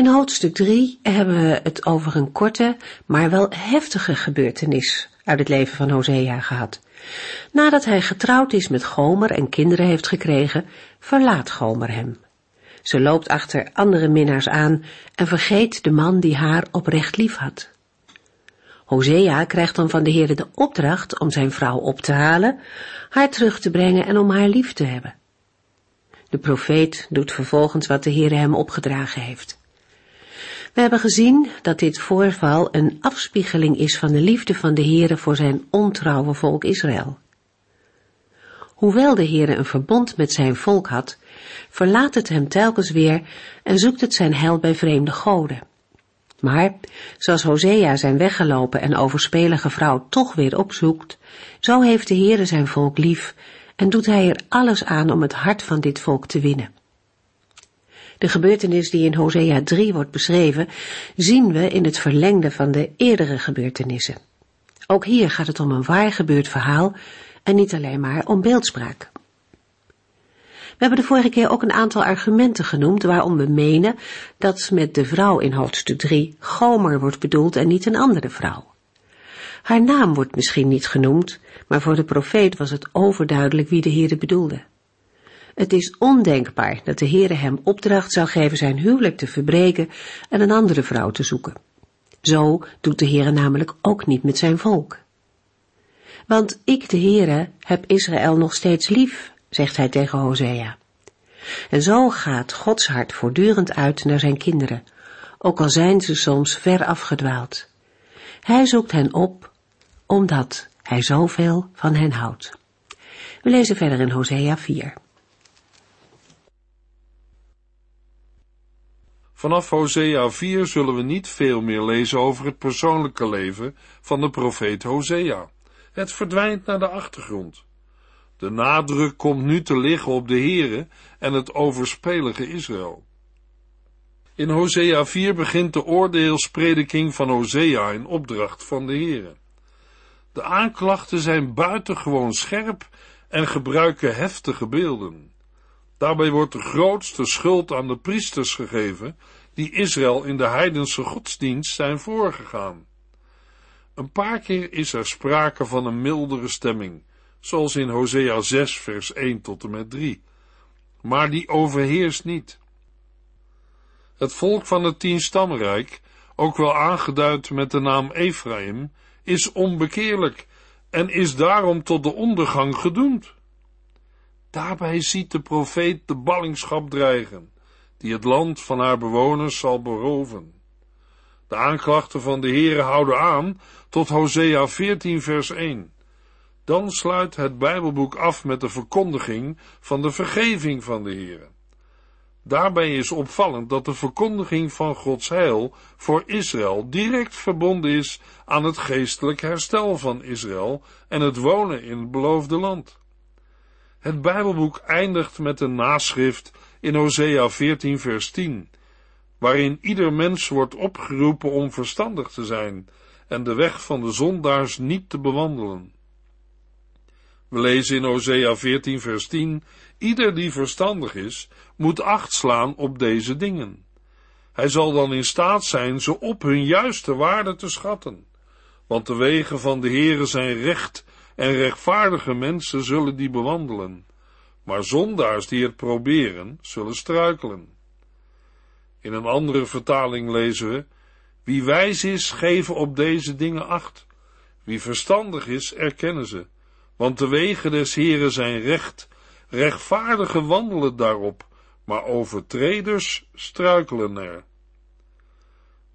In hoofdstuk 3 hebben we het over een korte, maar wel heftige gebeurtenis uit het leven van Hosea gehad. Nadat hij getrouwd is met Gomer en kinderen heeft gekregen, verlaat Gomer hem. Ze loopt achter andere minnaars aan en vergeet de man die haar oprecht lief had. Hosea krijgt dan van de Heer de opdracht om zijn vrouw op te halen, haar terug te brengen en om haar lief te hebben. De profeet doet vervolgens wat de Heer hem opgedragen heeft. We hebben gezien dat dit voorval een afspiegeling is van de liefde van de Heere voor zijn ontrouwe volk Israël. Hoewel de Heere een verbond met zijn volk had, verlaat het hem telkens weer en zoekt het zijn heil bij vreemde goden. Maar, zoals Hosea zijn weggelopen en overspelige vrouw toch weer opzoekt, zo heeft de Heere zijn volk lief en doet hij er alles aan om het hart van dit volk te winnen. De gebeurtenis die in Hosea 3 wordt beschreven, zien we in het verlengde van de eerdere gebeurtenissen. Ook hier gaat het om een waar gebeurd verhaal en niet alleen maar om beeldspraak. We hebben de vorige keer ook een aantal argumenten genoemd waarom we menen dat met de vrouw in hoofdstuk 3 Gomer wordt bedoeld en niet een andere vrouw. Haar naam wordt misschien niet genoemd, maar voor de profeet was het overduidelijk wie de Heere bedoelde. Het is ondenkbaar dat de Heere hem opdracht zou geven zijn huwelijk te verbreken en een andere vrouw te zoeken. Zo doet de Heere namelijk ook niet met zijn volk. Want ik, de Heere, heb Israël nog steeds lief, zegt hij tegen Hosea. En zo gaat Gods hart voortdurend uit naar zijn kinderen, ook al zijn ze soms ver afgedwaald. Hij zoekt hen op, omdat hij zoveel van hen houdt. We lezen verder in Hosea 4. Vanaf Hosea 4 zullen we niet veel meer lezen over het persoonlijke leven van de profeet Hosea. Het verdwijnt naar de achtergrond. De nadruk komt nu te liggen op de Here en het overspelige Israël. In Hosea 4 begint de oordeelsprediking van Hosea in opdracht van de Here. De aanklachten zijn buitengewoon scherp en gebruiken heftige beelden. Daarbij wordt de grootste schuld aan de priesters gegeven, die Israël in de heidense godsdienst zijn voorgegaan. Een paar keer is er sprake van een mildere stemming, zoals in Hosea 6 vers 1 tot en met 3. Maar die overheerst niet. Het volk van het tienstammenrijk, ook wel aangeduid met de naam Ephraim, is onbekeerlijk en is daarom tot de ondergang gedoemd. Daarbij ziet de profeet de ballingschap dreigen, die het land van haar bewoners zal beroven. De aanklachten van de Heere houden aan tot Hosea 14 vers 1. Dan sluit het Bijbelboek af met de verkondiging van de vergeving van de Heere. Daarbij is opvallend dat de verkondiging van Gods heil voor Israël direct verbonden is aan het geestelijk herstel van Israël en het wonen in het beloofde land. Het Bijbelboek eindigt met een naschrift in Hosea 14 vers 10, waarin ieder mens wordt opgeroepen om verstandig te zijn en de weg van de zondaars niet te bewandelen. We lezen in Hosea 14 vers 10, ieder die verstandig is, moet acht slaan op deze dingen. Hij zal dan in staat zijn ze op hun juiste waarde te schatten, want de wegen van de Heere zijn recht en rechtvaardige mensen zullen die bewandelen, maar zondaars die het proberen, zullen struikelen. In een andere vertaling lezen we, wie wijs is, geven op deze dingen acht. Wie verstandig is, erkennen ze, want de wegen des Heren zijn recht, rechtvaardigen wandelen daarop, maar overtreders struikelen er.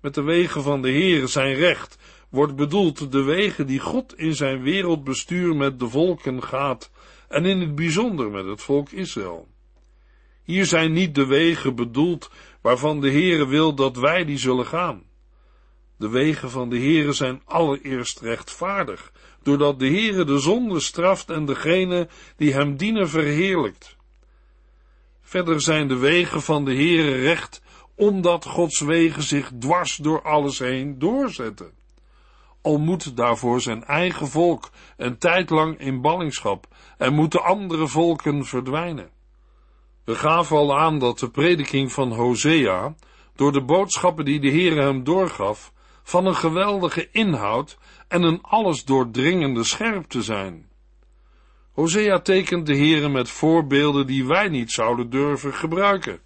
Met de wegen van de Heere zijn recht wordt bedoeld de wegen die God in zijn wereldbestuur met de volken gaat en in het bijzonder met het volk Israël. Hier zijn niet de wegen bedoeld waarvan de Heere wil dat wij die zullen gaan. De wegen van de Heere zijn allereerst rechtvaardig, doordat de Heere de zonde straft en degene die hem dienen verheerlijkt. Verder zijn de wegen van de Heere recht, omdat Gods wegen zich dwars door alles heen doorzetten. Al moet daarvoor zijn eigen volk een tijd lang in ballingschap en moeten andere volken verdwijnen. We gaven al aan dat de prediking van Hosea, door de boodschappen die de Heere hem doorgaf, van een geweldige inhoud en een alles doordringende scherpte zijn. Hosea tekent de Heere met voorbeelden die wij niet zouden durven gebruiken.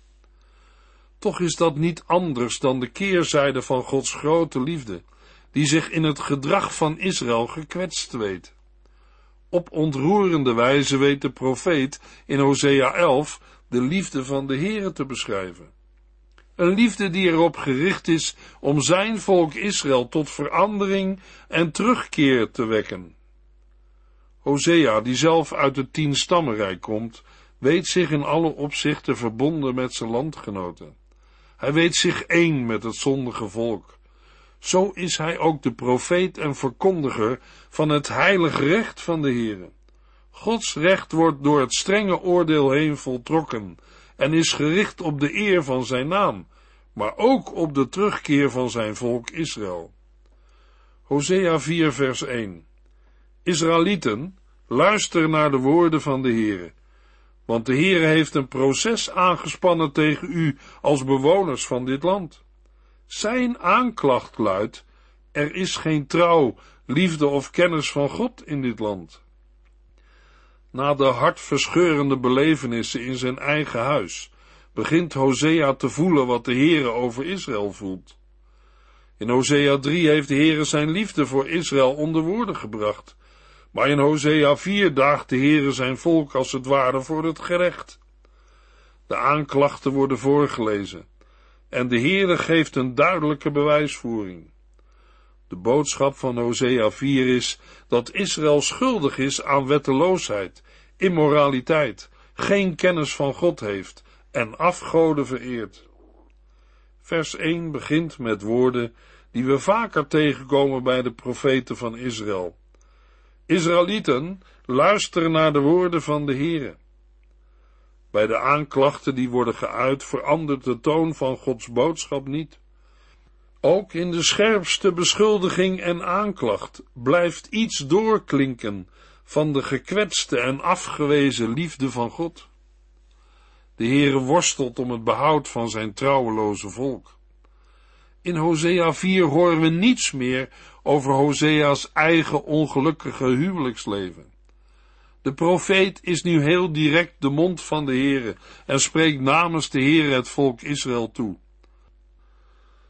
Toch is dat niet anders dan de keerzijde van Gods grote liefde, die zich in het gedrag van Israël gekwetst weet. Op ontroerende wijze weet de profeet in Hosea 11 de liefde van de Heere te beschrijven. Een liefde die erop gericht is om zijn volk Israël tot verandering en terugkeer te wekken. Hosea, die zelf uit het tien stammenrijk komt, weet zich in alle opzichten verbonden met zijn landgenoten. Hij weet zich één met het zondige volk. Zo is hij ook de profeet en verkondiger van het heilige recht van de Heere. Gods recht wordt door het strenge oordeel heen voltrokken en is gericht op de eer van zijn naam, maar ook op de terugkeer van zijn volk Israël. Hosea 4 vers 1 Israëlieten, luister naar de woorden van de Heere, want de Heere heeft een proces aangespannen tegen u als bewoners van dit land. Zijn aanklacht luidt, er is geen trouw, liefde of kennis van God in dit land. Na de hartverscheurende belevenissen in zijn eigen huis, begint Hosea te voelen wat de Heere over Israël voelt. In Hosea 3 heeft de Heere zijn liefde voor Israël onder woorden gebracht, maar in Hosea 4 daagt de Heere zijn volk als het ware voor het gerecht. De aanklachten worden voorgelezen en de Heere geeft een duidelijke bewijsvoering. De boodschap van Hosea 4 is dat Israël schuldig is aan wetteloosheid, immoraliteit, geen kennis van God heeft en afgoden vereert. Vers 1 begint met woorden die we vaker tegenkomen bij de profeten van Israël. Israëlieten, luister naar de woorden van de Heere. Bij de aanklachten die worden geuit verandert de toon van Gods boodschap niet. Ook in de scherpste beschuldiging en aanklacht blijft iets doorklinken van de gekwetste en afgewezen liefde van God. De Heere worstelt om het behoud van zijn trouweloze volk. In Hosea 4 horen we niets meer over Hosea's eigen ongelukkige huwelijksleven. De profeet is nu heel direct de mond van de Heere en spreekt namens de Heere het volk Israël toe.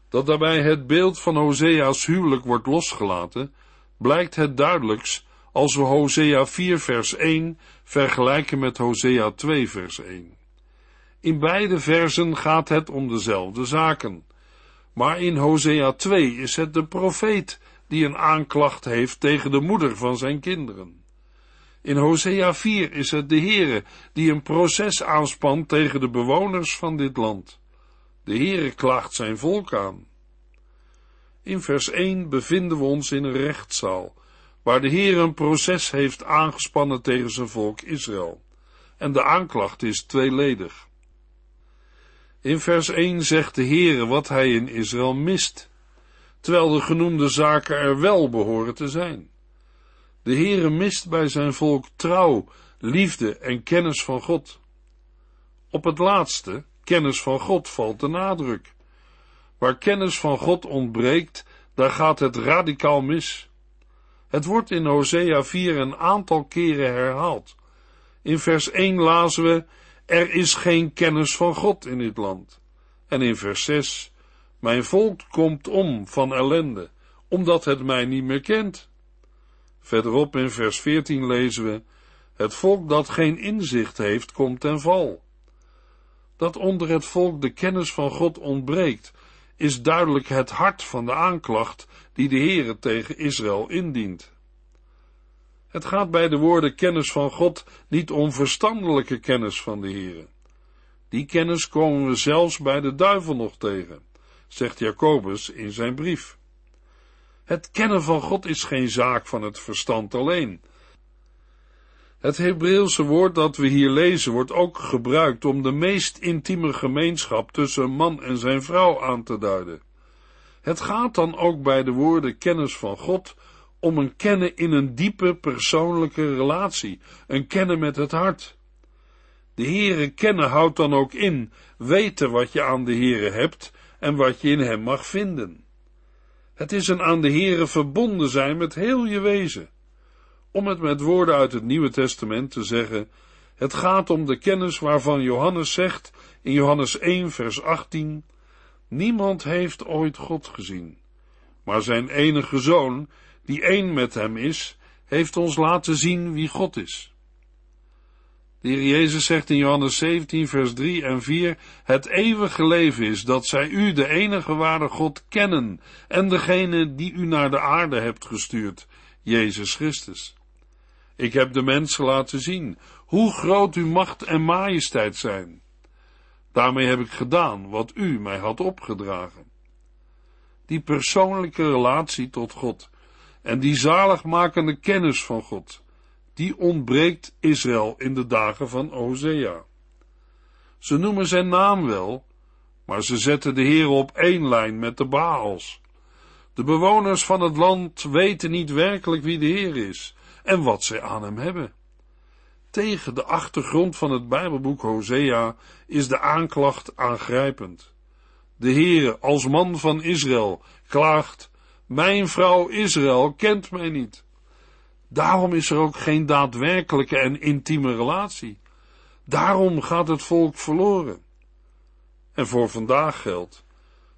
Dat daarbij het beeld van Hosea's huwelijk wordt losgelaten, blijkt het duidelijkst als we Hosea 4 vers 1 vergelijken met Hosea 2 vers 1. In beide versen gaat het om dezelfde zaken. Maar in Hosea 2 is het de profeet die een aanklacht heeft tegen de moeder van zijn kinderen. In Hosea 4 is het de Heere die een proces aanspant tegen de bewoners van dit land. De Heere klaagt zijn volk aan. In vers 1 bevinden we ons in een rechtszaal, waar de Heer een proces heeft aangespannen tegen zijn volk Israël. En de aanklacht is tweeledig. In vers 1 zegt de Heere wat hij in Israël mist, terwijl de genoemde zaken er wel behoren te zijn. De Heere mist bij zijn volk trouw, liefde en kennis van God. Op het laatste, kennis van God, valt de nadruk. Waar kennis van God ontbreekt, daar gaat het radicaal mis. Het wordt in Hosea 4 een aantal keren herhaald. In vers 1 lazen we, er is geen kennis van God in dit land. En in vers 6, mijn volk komt om van ellende, omdat het mij niet meer kent. Verderop in vers 14 lezen we, het volk dat geen inzicht heeft, komt ten val. Dat onder het volk de kennis van God ontbreekt, is duidelijk het hart van de aanklacht die de Heere tegen Israël indient. Het gaat bij de woorden kennis van God niet om verstandelijke kennis van de Heere. Die kennis komen we zelfs bij de duivel nog tegen, zegt Jacobus in zijn brief. Het kennen van God is geen zaak van het verstand alleen. Het Hebreeuwse woord dat we hier lezen wordt ook gebruikt om de meest intieme gemeenschap tussen een man en zijn vrouw aan te duiden. Het gaat dan ook bij de woorden kennis van God om een kennen in een diepe persoonlijke relatie, een kennen met het hart. De Heere kennen houdt dan ook in weten wat je aan de Heere hebt en wat je in hem mag vinden. Het is een aan de Heere verbonden zijn met heel je wezen. Om het met woorden uit het Nieuwe Testament te zeggen, het gaat om de kennis waarvan Johannes zegt in Johannes 1 vers 18, niemand heeft ooit God gezien, maar zijn enige zoon, die één met hem is, heeft ons laten zien wie God is. De Heer Jezus zegt in Johannes 17, vers 3 en 4, het eeuwige leven is dat zij u, de enige ware God, kennen en degene die u naar de aarde hebt gestuurd, Jezus Christus. Ik heb de mensen laten zien hoe groot uw macht en majesteit zijn. Daarmee heb ik gedaan wat u mij had opgedragen. Die persoonlijke relatie tot God en die zaligmakende kennis van God, die ontbreekt Israël in de dagen van Hosea. Ze noemen zijn naam wel, maar ze zetten de Heer op één lijn met de Baals. De bewoners van het land weten niet werkelijk wie de Heer is en wat zij aan hem hebben. Tegen de achtergrond van het Bijbelboek Hosea is de aanklacht aangrijpend. De Heere als man van Israël klaagt, mijn vrouw Israël kent mij niet. Daarom is er ook geen daadwerkelijke en intieme relatie. Daarom gaat het volk verloren. En voor vandaag geldt.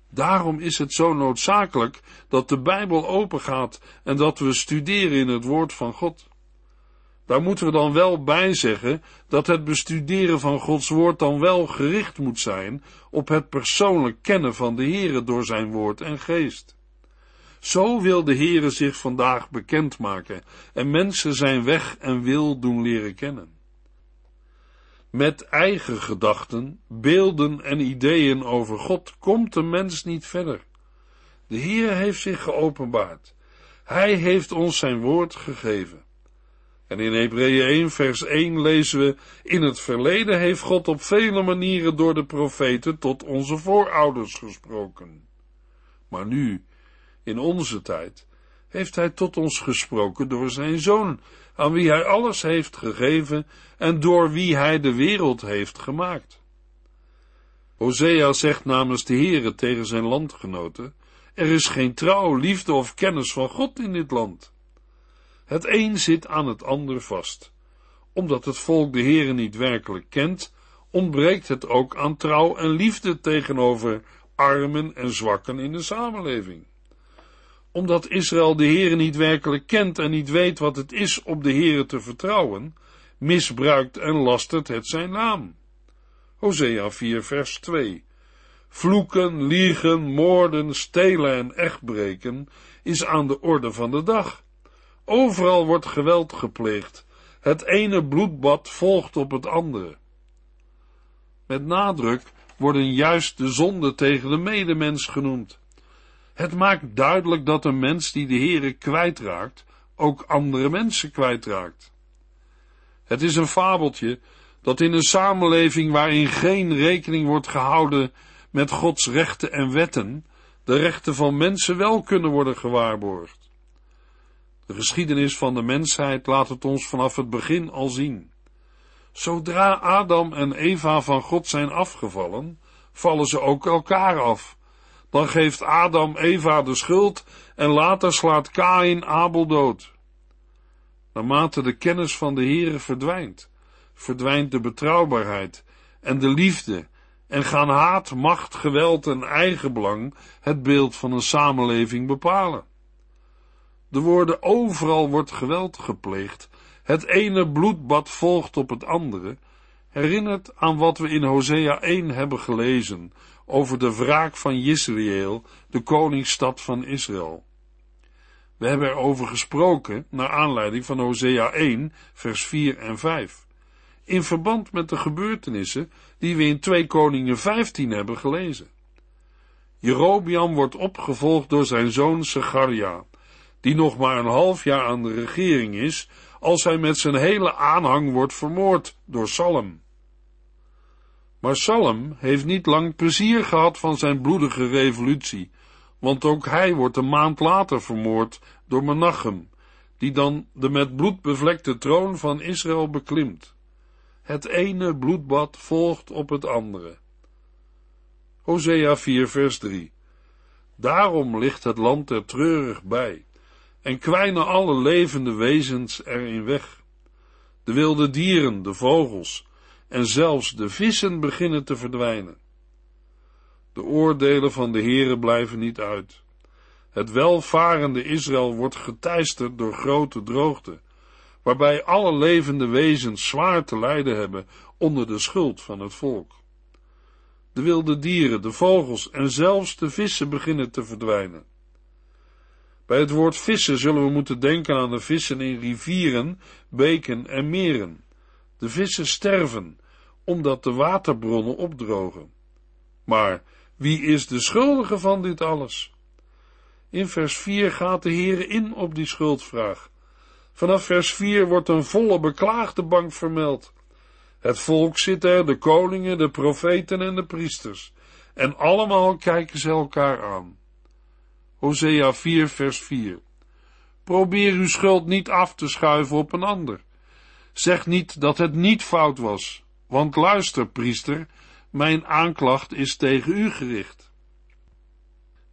Daarom is het zo noodzakelijk dat de Bijbel opengaat en dat we studeren in het woord van God. Daar moeten we dan wel bij zeggen dat het bestuderen van Gods woord dan wel gericht moet zijn op het persoonlijk kennen van de Heere door zijn woord en geest. Zo wil de Heere zich vandaag bekendmaken en mensen zijn weg en wil doen leren kennen. Met eigen gedachten, beelden en ideeën over God komt de mens niet verder. De Heer heeft zich geopenbaard. Hij heeft ons zijn woord gegeven. En in Hebreeën 1 vers 1 lezen we, in het verleden heeft God op vele manieren door de profeten tot onze voorouders gesproken. Maar nu, in onze tijd, heeft hij tot ons gesproken door zijn zoon, aan wie hij alles heeft gegeven en door wie hij de wereld heeft gemaakt. Hosea zegt namens de Heere tegen zijn landgenoten, er is geen trouw, liefde of kennis van God in dit land. Het een zit aan het ander vast. Omdat het volk de Heere niet werkelijk kent, ontbreekt het ook aan trouw en liefde tegenover armen en zwakken in de samenleving omdat Israël de Heere niet werkelijk kent en niet weet wat het is op de Heere te vertrouwen, misbruikt en lastert het zijn naam. Hosea 4 vers 2 Vloeken, liegen, moorden, stelen en echtbreken is aan de orde van de dag. Overal wordt geweld gepleegd. Het ene bloedbad volgt op het andere. Met nadruk worden juist de zonden tegen de medemens genoemd. Het maakt duidelijk dat een mens die de Heere kwijtraakt, ook andere mensen kwijtraakt. Het is een fabeltje dat in een samenleving waarin geen rekening wordt gehouden met Gods rechten en wetten, de rechten van mensen wel kunnen worden gewaarborgd. De geschiedenis van de mensheid laat het ons vanaf het begin al zien. Zodra Adam en Eva van God zijn afgevallen, vallen ze ook elkaar af dan geeft Adam Eva de schuld en later slaat Kain Abel dood. Naarmate de kennis van de Heere verdwijnt, verdwijnt de betrouwbaarheid en de liefde en gaan haat, macht, geweld en eigenbelang het beeld van een samenleving bepalen. De woorden overal wordt geweld gepleegd, het ene bloedbad volgt op het andere, herinnert aan wat we in Hosea 1 hebben gelezen over de wraak van Israël, de koningsstad van Israël. We hebben erover gesproken naar aanleiding van Hosea 1, vers 4 en 5. in verband met de gebeurtenissen die we in 2 Koningen 15 hebben gelezen. Jerobiam wordt opgevolgd door zijn zoon Segaria, die nog maar een half jaar aan de regering is, als hij met zijn hele aanhang wordt vermoord door Salem. Maar Salem heeft niet lang plezier gehad van zijn bloedige revolutie, want ook hij wordt een maand later vermoord door Menachem, die dan de met bloed bevlekte troon van Israël beklimt. Het ene bloedbad volgt op het andere. Hosea 4 vers 3 Daarom ligt het land er treurig bij, en kwijnen alle levende wezens erin weg. De wilde dieren, de vogels, en zelfs de vissen beginnen te verdwijnen. De oordelen van de Heere blijven niet uit. Het welvarende Israël wordt geteisterd door grote droogte, waarbij alle levende wezens zwaar te lijden hebben onder de schuld van het volk. De wilde dieren, de vogels en zelfs de vissen beginnen te verdwijnen. Bij het woord vissen zullen we moeten denken aan de vissen in rivieren, beken en meren. De vissen sterven, omdat de waterbronnen opdrogen. Maar wie is de schuldige van dit alles? In vers 4 gaat de Heer in op die schuldvraag. Vanaf vers 4 wordt een volle beklaagde bank vermeld. Het volk zit er, de koningen, de profeten en de priesters. En allemaal kijken ze elkaar aan. Hosea 4 vers 4 Probeer uw schuld niet af te schuiven op een ander. Zeg niet dat het niet fout was, want luister, priester, mijn aanklacht is tegen u gericht.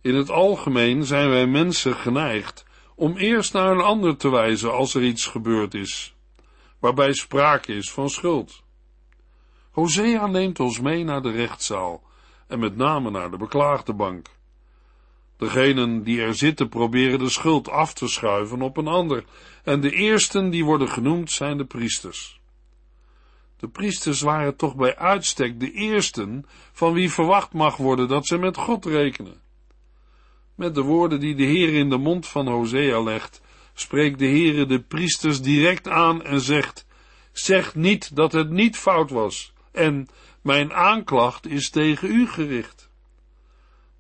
In het algemeen zijn wij mensen geneigd om eerst naar een ander te wijzen als er iets gebeurd is, waarbij sprake is van schuld. Hosea neemt ons mee naar de rechtszaal en met name naar de beklaagde bank. Degenen die er zitten proberen de schuld af te schuiven op een ander, en de eersten die worden genoemd zijn de priesters. De priesters waren toch bij uitstek de eersten van wie verwacht mag worden dat ze met God rekenen. Met de woorden die de Heer in de mond van Hosea legt, spreekt de Heere de priesters direct aan en zegt, zeg niet dat het niet fout was, en mijn aanklacht is tegen u gericht.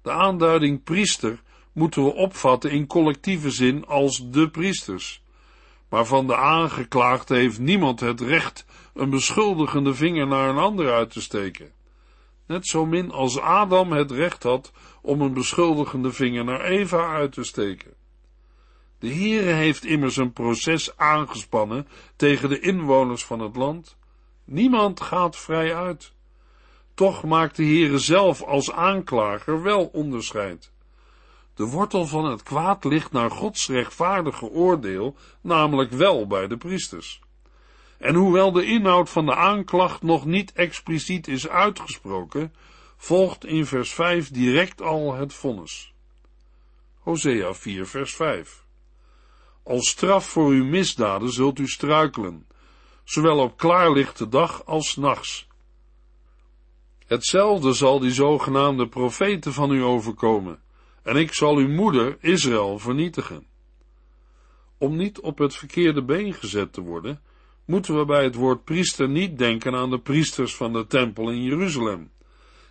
De aanduiding priester moeten we opvatten in collectieve zin als de priesters. Maar van de aangeklaagde heeft niemand het recht een beschuldigende vinger naar een ander uit te steken. Net zo min als Adam het recht had om een beschuldigende vinger naar Eva uit te steken. De Heere heeft immers een proces aangespannen tegen de inwoners van het land. Niemand gaat vrij uit. Toch maakt de Heere zelf als aanklager wel onderscheid. De wortel van het kwaad ligt naar Gods rechtvaardige oordeel, namelijk wel bij de priesters. En hoewel de inhoud van de aanklacht nog niet expliciet is uitgesproken, volgt in vers 5 direct al het vonnis. Hosea 4 vers 5 Als straf voor uw misdaden zult u struikelen, zowel op klaarlichte dag als nachts. Hetzelfde zal die zogenaamde profeten van u overkomen, en ik zal uw moeder Israël vernietigen. Om niet op het verkeerde been gezet te worden, moeten we bij het woord priester niet denken aan de priesters van de tempel in Jeruzalem.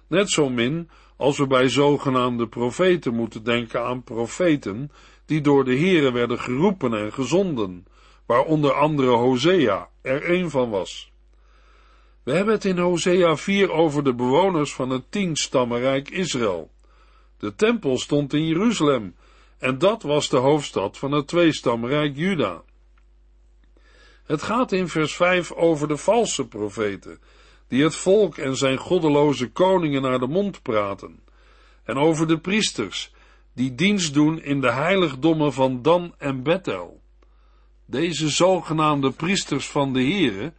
Net zo min als we bij zogenaamde profeten moeten denken aan profeten die door de Here werden geroepen en gezonden, waar onder andere Hosea er een van was. We hebben het in Hosea 4 over de bewoners van het tienstammenrijk Israël. De tempel stond in Jeruzalem en dat was de hoofdstad van het tweestammenrijk Juda. Het gaat in vers 5 over de valse profeten, die het volk en zijn goddeloze koningen naar de mond praten, en over de priesters, die dienst doen in de heiligdommen van Dan en Bethel. Deze zogenaamde priesters van de Here,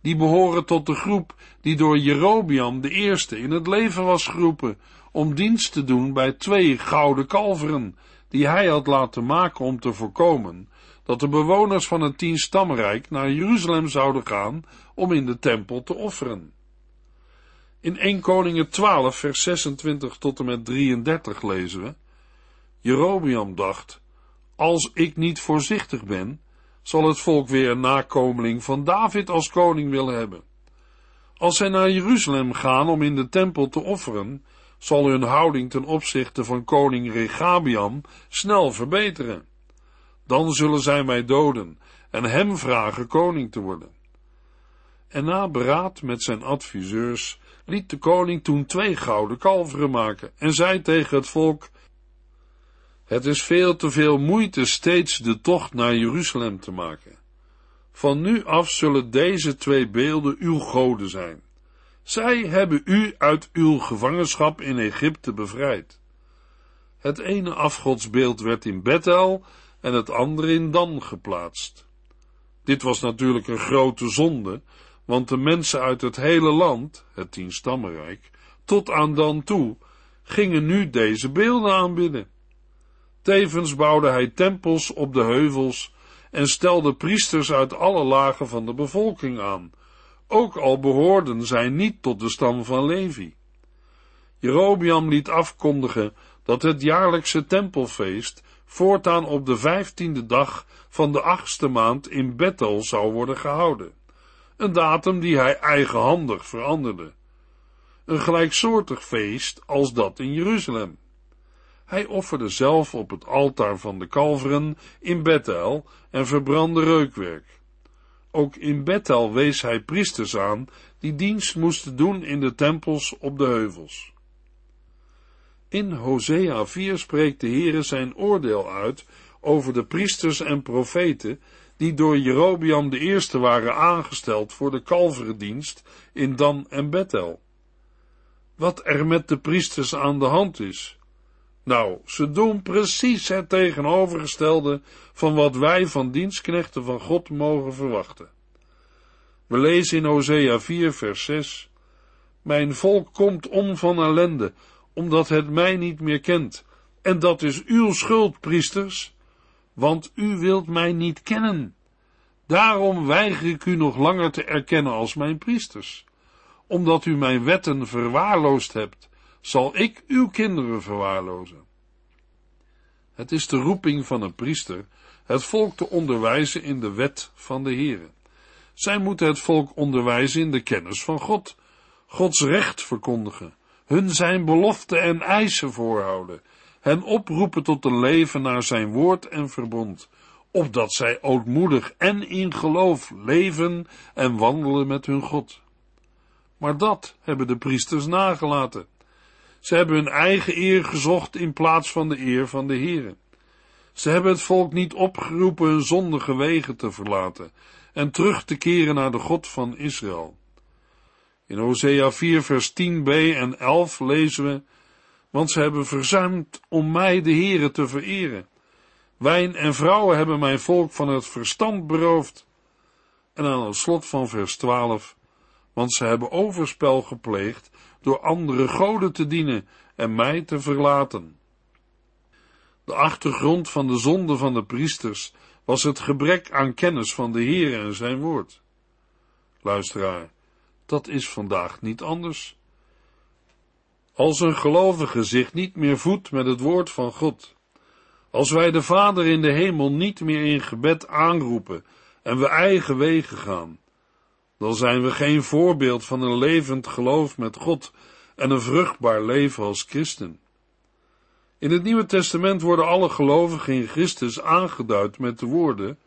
die behoren tot de groep die door Jerobiam de eerste in het leven was geroepen om dienst te doen bij twee gouden kalveren, die hij had laten maken om te voorkomen dat de bewoners van het tienstamrijk naar Jeruzalem zouden gaan om in de tempel te offeren. In 1 Koningen 12 vers 26 tot en met 33 lezen we, Jerobiam dacht, als ik niet voorzichtig ben, zal het volk weer een nakomeling van David als koning willen hebben. Als zij naar Jeruzalem gaan om in de tempel te offeren, zal hun houding ten opzichte van koning Regabiam snel verbeteren. Dan zullen zij mij doden en hem vragen koning te worden. En na beraad met zijn adviseurs liet de koning toen twee gouden kalveren maken en zei tegen het volk, het is veel te veel moeite steeds de tocht naar Jeruzalem te maken. Van nu af zullen deze twee beelden uw goden zijn. Zij hebben u uit uw gevangenschap in Egypte bevrijd. Het ene afgodsbeeld werd in Bethel en het andere in Dan geplaatst. Dit was natuurlijk een grote zonde, want de mensen uit het hele land, het tienstammenrijk, tot aan Dan toe, gingen nu deze beelden aanbidden. Tevens bouwde hij tempels op de heuvels en stelde priesters uit alle lagen van de bevolking aan, ook al behoorden zij niet tot de stam van Levi. Jerobiam liet afkondigen dat het jaarlijkse tempelfeest voortaan op de vijftiende dag van de achtste maand in Bethel zou worden gehouden, een datum die hij eigenhandig veranderde. Een gelijksoortig feest als dat in Jeruzalem. Hij offerde zelf op het altaar van de kalveren in Bethel en verbrandde reukwerk. Ook in Bethel wees hij priesters aan die dienst moesten doen in de tempels op de heuvels. In Hosea 4 spreekt de Heere zijn oordeel uit over de priesters en profeten die door Jerobiam de eerste waren aangesteld voor de kalverendienst in Dan en Bethel. Wat er met de priesters aan de hand is, nou, ze doen precies het tegenovergestelde van wat wij van dienstknechten van God mogen verwachten. We lezen in Hosea 4 vers 6 Mijn volk komt om van ellende, omdat het mij niet meer kent. En dat is uw schuld, priesters, want u wilt mij niet kennen. Daarom weiger ik u nog langer te erkennen als mijn priesters. Omdat u mijn wetten verwaarloosd hebt, zal ik uw kinderen verwaarlozen. Het is de roeping van een priester het volk te onderwijzen in de wet van de Heere. Zij moeten het volk onderwijzen in de kennis van God, Gods recht verkondigen, hun zijn beloften en eisen voorhouden, hen oproepen tot een leven naar zijn woord en verbond, opdat zij ootmoedig en in geloof leven en wandelen met hun God. Maar dat hebben de priesters nagelaten. Ze hebben hun eigen eer gezocht in plaats van de eer van de Heere. Ze hebben het volk niet opgeroepen hun zondige wegen te verlaten en terug te keren naar de God van Israël. In Hosea 4 vers 10b en 11 lezen we, want ze hebben verzuimd om mij de Heere te vereren. Wijn en vrouwen hebben mijn volk van het verstand beroofd. En aan het slot van vers 12, want ze hebben overspel gepleegd door andere goden te dienen en mij te verlaten. De achtergrond van de zonde van de priesters was het gebrek aan kennis van de Heer en zijn woord. Luisteraar, dat is vandaag niet anders. Als een gelovige zich niet meer voedt met het woord van God, als wij de Vader in de hemel niet meer in gebed aanroepen en we eigen wegen gaan, dan zijn we geen voorbeeld van een levend geloof met God en een vruchtbaar leven als christen. In het Nieuwe Testament worden alle gelovigen in Christus aangeduid met de woorden: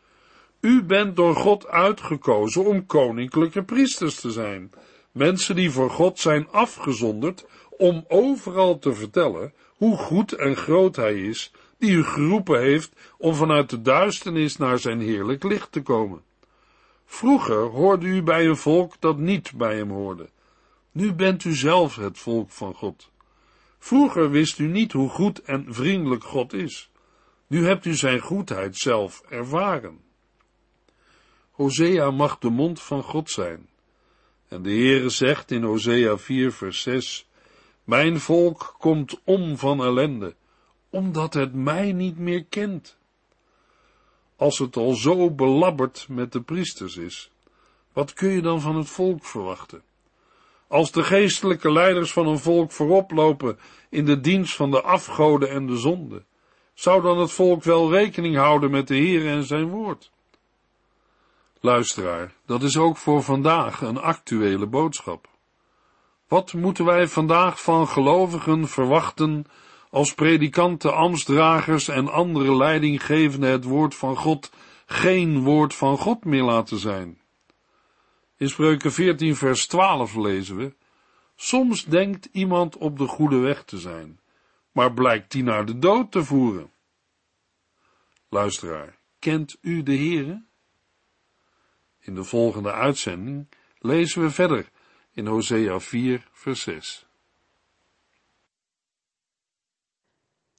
U bent door God uitgekozen om koninklijke priesters te zijn, mensen die voor God zijn afgezonderd om overal te vertellen hoe goed en groot Hij is, die u geroepen heeft om vanuit de duisternis naar zijn heerlijk licht te komen. Vroeger hoorde u bij een volk dat niet bij hem hoorde. Nu bent u zelf het volk van God. Vroeger wist u niet hoe goed en vriendelijk God is. Nu hebt u zijn goedheid zelf ervaren. Hosea mag de mond van God zijn. En de Heere zegt in Hosea 4 vers 6, Mijn volk komt om van ellende, omdat het mij niet meer kent. Als het al zo belabberd met de priesters is, wat kun je dan van het volk verwachten? Als de geestelijke leiders van een volk voorop lopen in de dienst van de afgoden en de zonde, zou dan het volk wel rekening houden met de Heer en zijn woord? Luisteraar, dat is ook voor vandaag een actuele boodschap. Wat moeten wij vandaag van gelovigen verwachten als predikanten, ambtsdragers en andere leidinggevenden het woord van God geen woord van God meer laten zijn? In Spreuken 14 vers 12 lezen we, Soms denkt iemand op de goede weg te zijn, maar blijkt die naar de dood te voeren. Luisteraar, kent u de Heere? In de volgende uitzending lezen we verder in Hosea 4, vers 6.